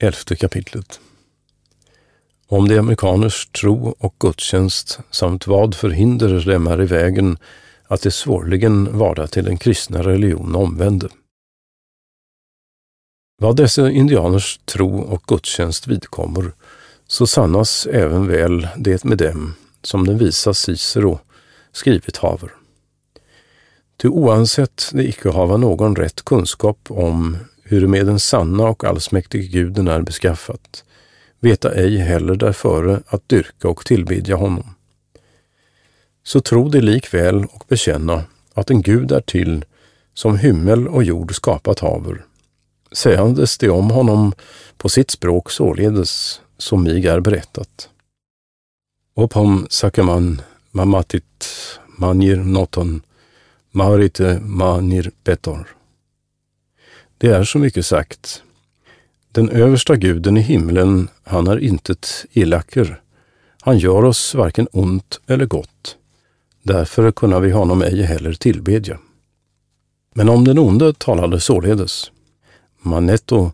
Elfte kapitlet. Om de amerikaners tro och gudstjänst samt vad förhinder dem är i vägen att det svårligen vara till den kristna religion omvände. Vad dessa indianers tro och gudstjänst vidkommer, så sannas även väl det med dem, som den visa Cicero skrivit haver. Ty oansett de icke hava någon rätt kunskap om hur med den sanna och allsmäktige guden är beskaffat, veta ej heller därföre att dyrka och tillbedja honom. Så tro de likväl och bekänna att en Gud är till, som himmel och jord skapat haver, sägandes det om honom på sitt språk således, som mig är berättat. Opom sakaman mamatit manir noton marite manir betor. Det är så mycket sagt. Den översta guden i himlen, han är intet illacker. Han gör oss varken ont eller gott. Därför kunna vi honom ej heller tillbedja. Men om den onde talade således. Manetto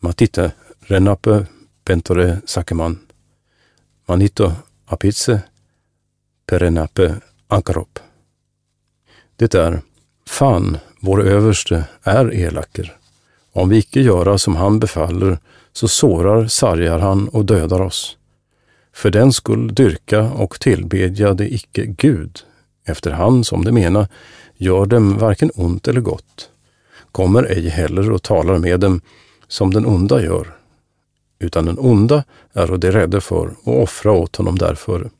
matite renape pentore sakeman. Manito apitse perenape ankarop. Det är Fan, vår överste, är elaker. Om vi icke göra som han befaller, så sårar, sargar han och dödar oss. För den skull dyrka och tillbedja det icke Gud, efter han som det mena, gör dem varken ont eller gott, kommer ej heller och talar med dem som den onda gör, utan den onda är de rädda för och offra åt honom därför,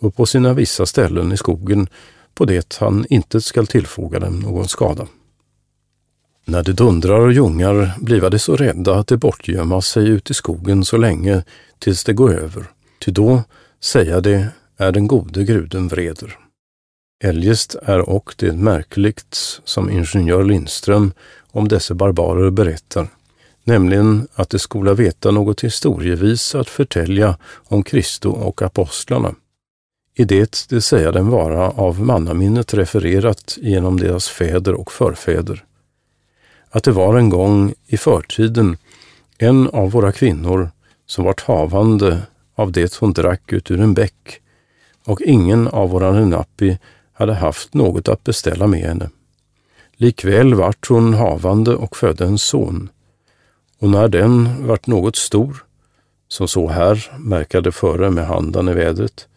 och på sina vissa ställen i skogen på det han inte skall tillfoga dem någon skada. När det dundrar och ljungar bliva de så rädda att de bortgömma sig ut i skogen så länge tills det går över, ty då, säga det, är den gode gruden vreder. Eljest är och det märkligt som ingenjör Lindström om dessa barbarer berättar, nämligen att de skola veta något historievis att förtälja om Kristo och apostlarna, i det det säga dem vara av mannaminnet refererat genom deras fäder och förfäder. Att det var en gång i förtiden en av våra kvinnor som vart havande av det hon drack ut ur en bäck och ingen av våra Renappi hade haft något att beställa med henne. Likväl vart hon havande och födde en son. Och när den vart något stor, som så här märkade före med handen i vädret,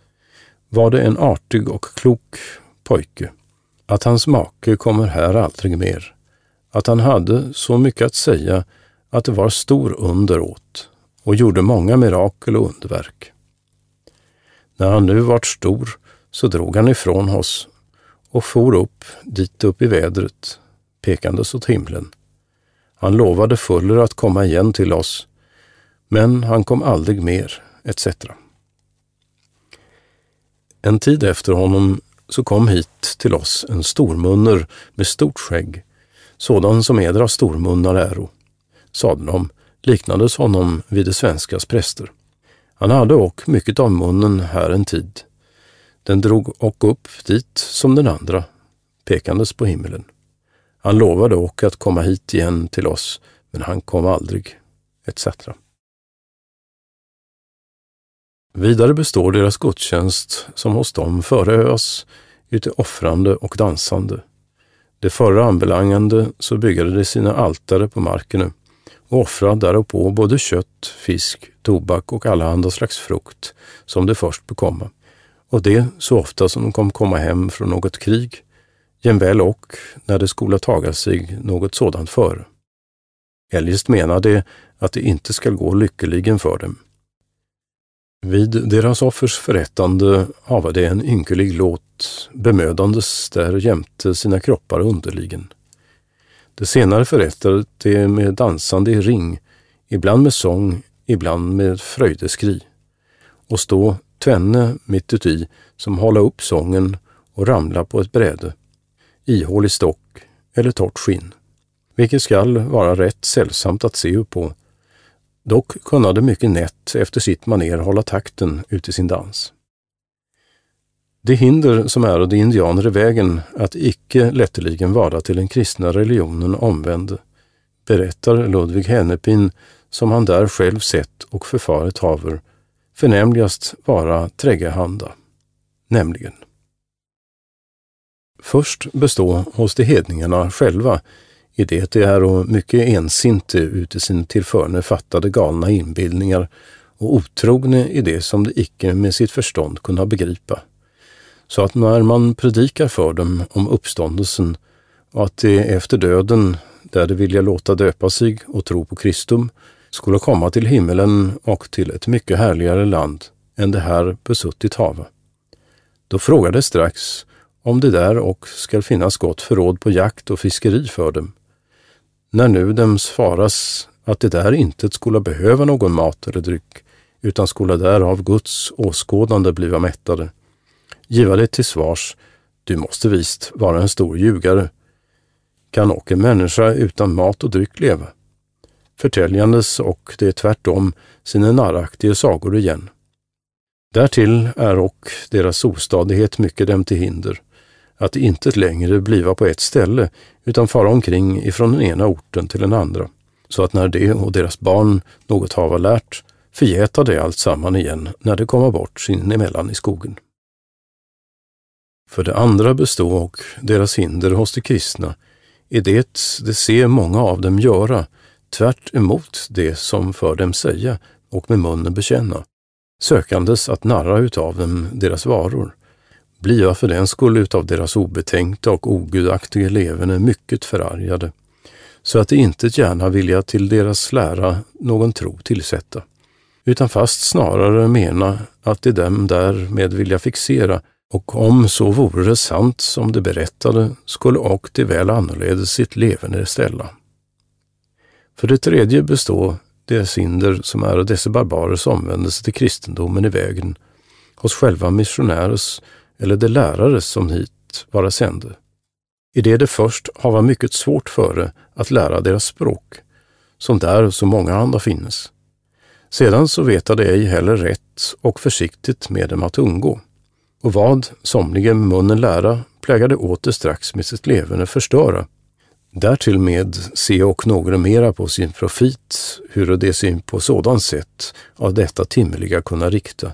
var det en artig och klok pojke. Att hans make kommer här aldrig mer. Att han hade så mycket att säga att det var stor underåt och gjorde många mirakel och underverk. När han nu vart stor så drog han ifrån oss och for upp dit upp i vädret, pekandes åt himlen. Han lovade fuller att komma igen till oss, men han kom aldrig mer, etc. En tid efter honom så kom hit till oss en stormunner med stort skägg, sådan som edra stormunnar äro, sade de, liknades honom vid de svenskas präster. Han hade och mycket av munnen här en tid. Den drog och upp dit som den andra, pekandes på himmelen. Han lovade och att komma hit igen till oss, men han kom aldrig, etc. Vidare består deras gudstjänst som hos dem före oss ute offrande och dansande. Det förra anbelangande så byggade de sina altare på marken och offrade därpå både kött, fisk, tobak och allehanda slags frukt som de först bekomma. Och det så ofta som de kom komma hem från något krig, jämväl och när det skola taga sig något sådant för. Eljest menar de att det inte skall gå lyckeligen för dem. Vid deras offers förrättande hava de en ynkelig låt, bemödandes där jämte sina kroppar underligen. Det senare förrättade de med dansande i ring, ibland med sång, ibland med fröjdeskri. Och stå tvenne mitt uti som hålla upp sången och ramla på ett bräde, ihålig stock eller torrt skinn, vilket skall vara rätt sällsamt att se upp på Dock kunnade mycket nätt efter sitt maner hålla takten ut i sin dans. Det hinder som är de indianer i vägen att icke lätteligen vara till den kristna religionen omvände, berättar Ludvig Hennepin som han där själv sett och förfarit haver, förnämligast vara träggehanda, nämligen Först bestå hos de hedningarna själva, i det de är och mycket ensinte uti sin tillförne fattade galna inbildningar och otrogne i det som de icke med sitt förstånd kunna begripa. Så att när man predikar för dem om uppståndelsen och att de efter döden, där de vilja låta döpa sig och tro på Kristum, skulle komma till himmelen och till ett mycket härligare land än det här besuttit hava. Då frågade strax om det där och skall finnas gott förråd på jakt och fiskeri för dem. När nu dem svaras att det där inte skulle behöva någon mat eller dryck, utan skola där av Guds åskådande bliva mättade. Giva det till svars, du måste visst vara en stor ljugare. Kan och en människa utan mat och dryck leva? Förtäljandes och det är tvärtom sina narraktiga sagor igen. Därtill är och deras ostadighet mycket dem till hinder, att inte längre bliva på ett ställe, utan fara omkring ifrån den ena orten till den andra, så att när de och deras barn något hava lärt, förgäta det allt samman igen när de komma bort sinemellan i skogen. För det andra bestå och deras hinder hos de kristna är det de ser många av dem göra, tvärt emot det som för dem säga och med munnen bekänna, sökandes att narra utav dem deras varor, bliva för den skull utav deras obetänkta och ogudaktiga levande mycket förargade, så att de inte gärna vilja till deras lära någon tro tillsätta utan fast snarare mena att de dem därmed vilja fixera och om så vore det sant som de berättade skulle och de väl annorledes sitt levande ställa. För det tredje består det synder som är dessa barbarers omvändelse till kristendomen i vägen hos själva missionärers eller de lärare som hit vara sände. I det de först hava mycket svårt före att lära deras språk, som där så många andra finnes. Sedan så veta de ej heller rätt och försiktigt med dem att undgå. Och vad somliga munnen lära plägade åter strax med sitt levande förstöra. Därtill med se och några mera på sin profit, hur det sin på sådant sätt av detta timmerliga kunna rikta,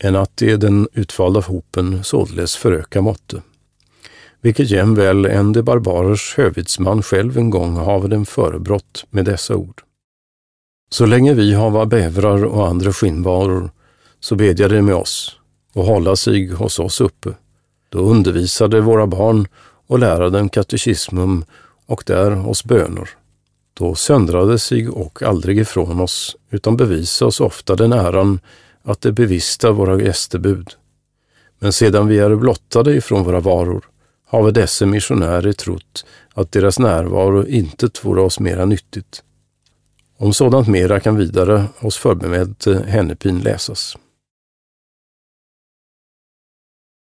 än att det den utvalda hopen således föröka måtte. Vilket jämväl en de barbarers hövitsman själv en gång have dem förebrott med dessa ord. Så länge vi hava bävrar och andra skinnvaror, så bedja de med oss och hålla sig hos oss uppe. Då undervisade våra barn och lära dem katekismum och där oss bönor. Då söndrade sig och aldrig ifrån oss, utan bevisa oss ofta den äran att det bevista våra gästebud. Men sedan vi är blottade ifrån våra varor, har vi dessa missionärer trott att deras närvaro inte vore oss mera nyttigt om sådant mera kan vidare hos förbemäld Hennepin läsas.